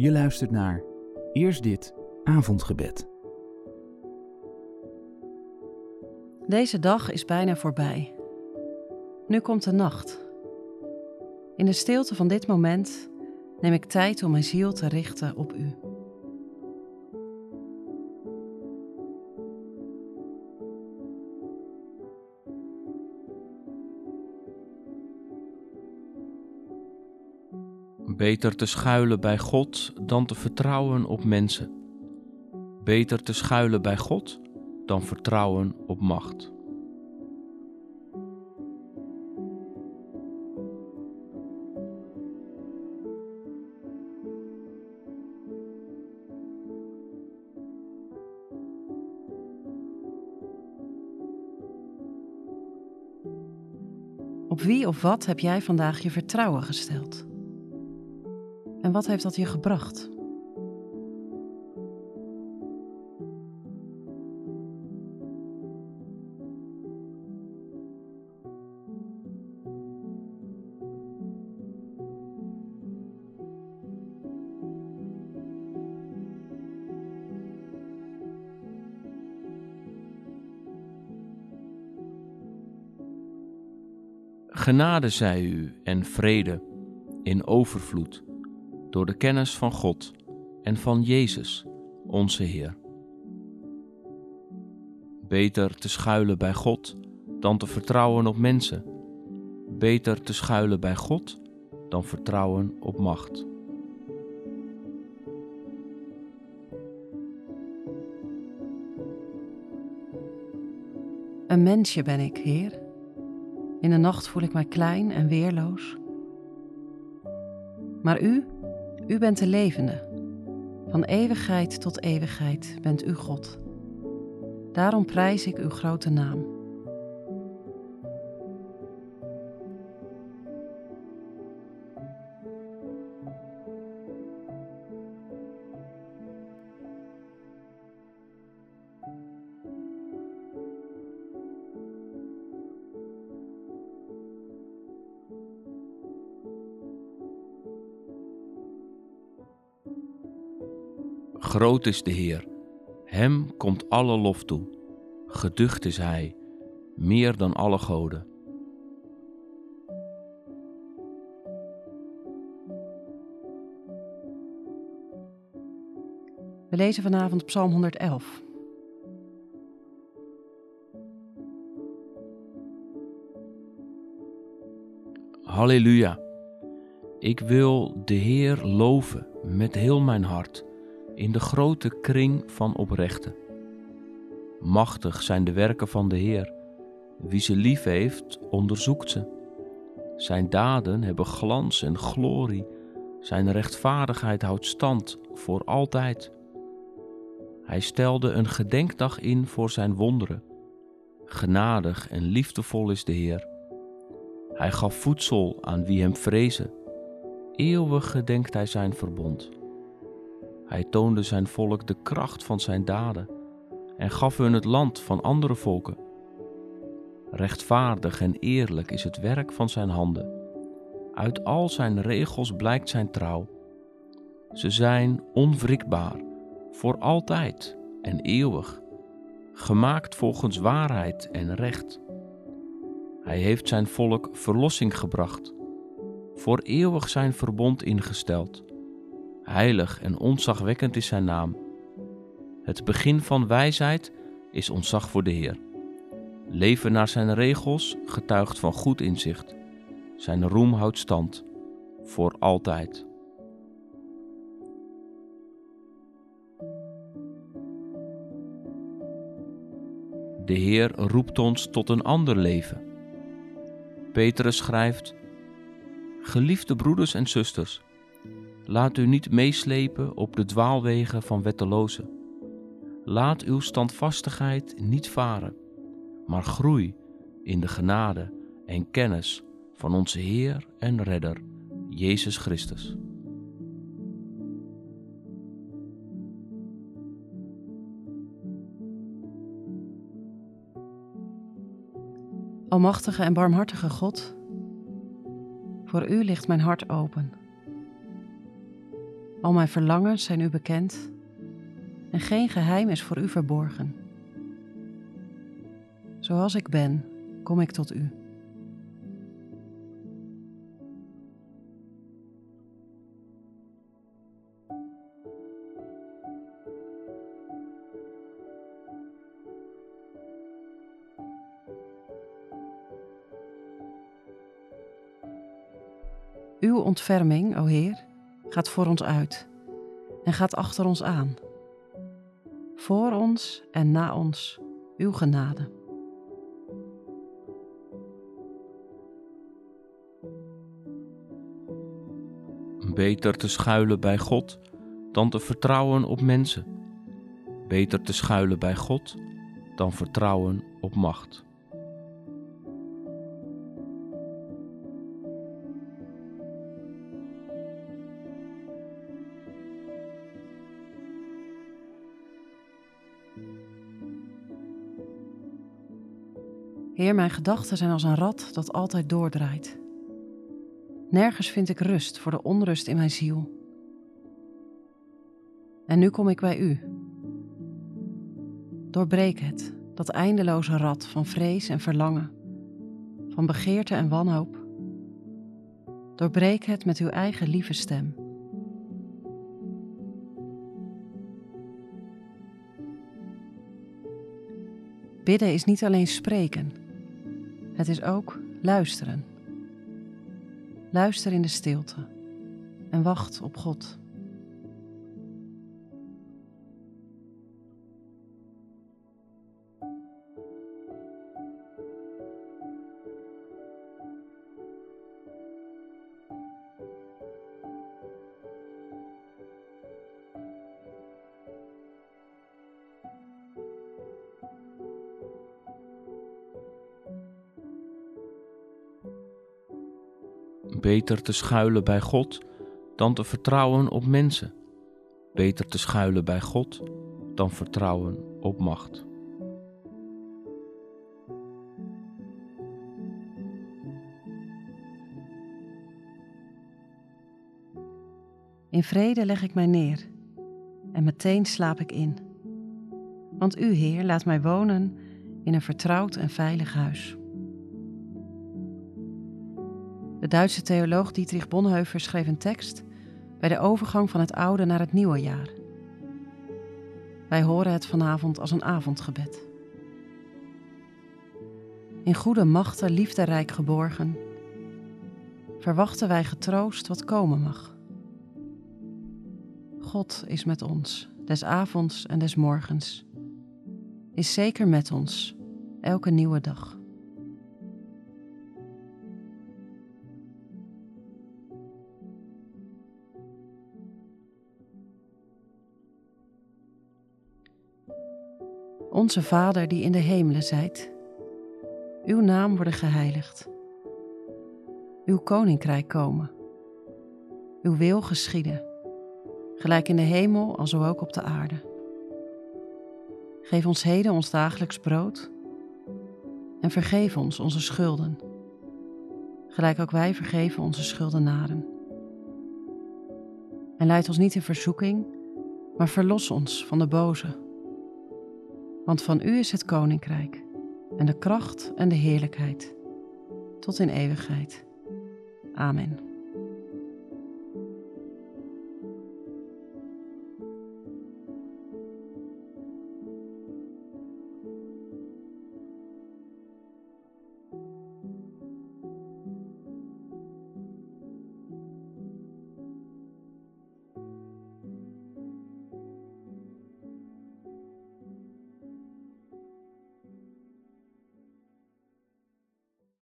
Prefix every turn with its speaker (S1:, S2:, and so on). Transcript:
S1: Je luistert naar Eerst dit avondgebed.
S2: Deze dag is bijna voorbij. Nu komt de nacht. In de stilte van dit moment neem ik tijd om mijn ziel te richten op U.
S3: Beter te schuilen bij God dan te vertrouwen op mensen. Beter te schuilen bij God dan vertrouwen op macht.
S2: Op wie of wat heb jij vandaag je vertrouwen gesteld? En wat heeft dat je gebracht?
S3: Genade zij u en vrede in overvloed door de kennis van God en van Jezus, onze Heer. Beter te schuilen bij God dan te vertrouwen op mensen. Beter te schuilen bij God dan vertrouwen op macht.
S2: Een mensje ben ik, Heer. In de nacht voel ik mij klein en weerloos. Maar U, U bent de levende. Van eeuwigheid tot eeuwigheid bent U God. Daarom prijs ik Uw grote naam.
S3: Groot is de Heer, Hem komt alle lof toe. Geducht is Hij, meer dan alle goden.
S2: We lezen vanavond Psalm 111.
S3: Halleluja. Ik wil de Heer loven met heel mijn hart in de grote kring van oprechten. Machtig zijn de werken van de Heer. Wie ze lief heeft, onderzoekt ze. Zijn daden hebben glans en glorie. Zijn rechtvaardigheid houdt stand voor altijd. Hij stelde een gedenkdag in voor zijn wonderen. Genadig en liefdevol is de Heer. Hij gaf voedsel aan wie hem vrezen. Eeuwig gedenkt hij zijn verbond. Hij toonde zijn volk de kracht van zijn daden en gaf hun het land van andere volken. Rechtvaardig en eerlijk is het werk van zijn handen. Uit al zijn regels blijkt zijn trouw. Ze zijn onwrikbaar, voor altijd en eeuwig, gemaakt volgens waarheid en recht. Hij heeft zijn volk verlossing gebracht, voor eeuwig zijn verbond ingesteld. Heilig en ontzagwekkend is zijn naam. Het begin van wijsheid is ontzag voor de Heer. Leven naar zijn regels getuigt van goed inzicht. Zijn roem houdt stand voor altijd. De Heer roept ons tot een ander leven. Petrus schrijft: Geliefde broeders en zusters, laat u niet meeslepen op de dwaalwegen van wettelozen. Laat uw standvastigheid niet varen, maar groei in de genade en kennis van onze Heer en Redder, Jezus Christus.
S2: Almachtige en barmhartige God, voor U ligt mijn hart open. Al mijn verlangens zijn u bekend en geen geheim is voor u verborgen. Zoals ik ben, kom ik tot u. Uw ontferming, o Heer, gaat voor ons uit en gaat achter ons aan. Voor ons en na ons, uw genade.
S3: Beter te schuilen bij God dan te vertrouwen op mensen. Beter te schuilen bij God dan vertrouwen op macht.
S2: Heer, mijn gedachten zijn als een rad dat altijd doordraait. Nergens vind ik rust voor de onrust in mijn ziel. En nu kom ik bij u. Doorbreek het, dat eindeloze rad van vrees en verlangen, van begeerte en wanhoop. Doorbreek het met uw eigen lieve stem. Bidden is niet alleen spreken, het is ook luisteren. Luister in de stilte en wacht op God.
S3: Beter te schuilen bij God dan te vertrouwen op mensen. Beter te schuilen bij God dan vertrouwen op macht.
S2: In vrede leg ik mij neer en meteen slaap ik in. Want u, Heer, laat mij wonen in een vertrouwd en veilig huis. De Duitse theoloog Dietrich Bonhoeffer schreef een tekst bij de overgang van het oude naar het nieuwe jaar. Wij horen het vanavond als een avondgebed. In goede machten liefderijk geborgen, verwachten wij getroost wat komen mag. God is met ons, des avonds en des morgens, is zeker met ons, elke nieuwe dag. Onze Vader die in de hemelen zijt, uw naam worden geheiligd. Uw koninkrijk komen. Uw wil geschieden, gelijk in de hemel als ook op de aarde. Geef ons heden ons dagelijks brood en vergeef ons onze schulden, gelijk ook wij vergeven onze schuldenaren. En leid ons niet in verzoeking, maar verlos ons van de boze. Want van u is het koninkrijk en de kracht en de heerlijkheid tot in eeuwigheid. Amen.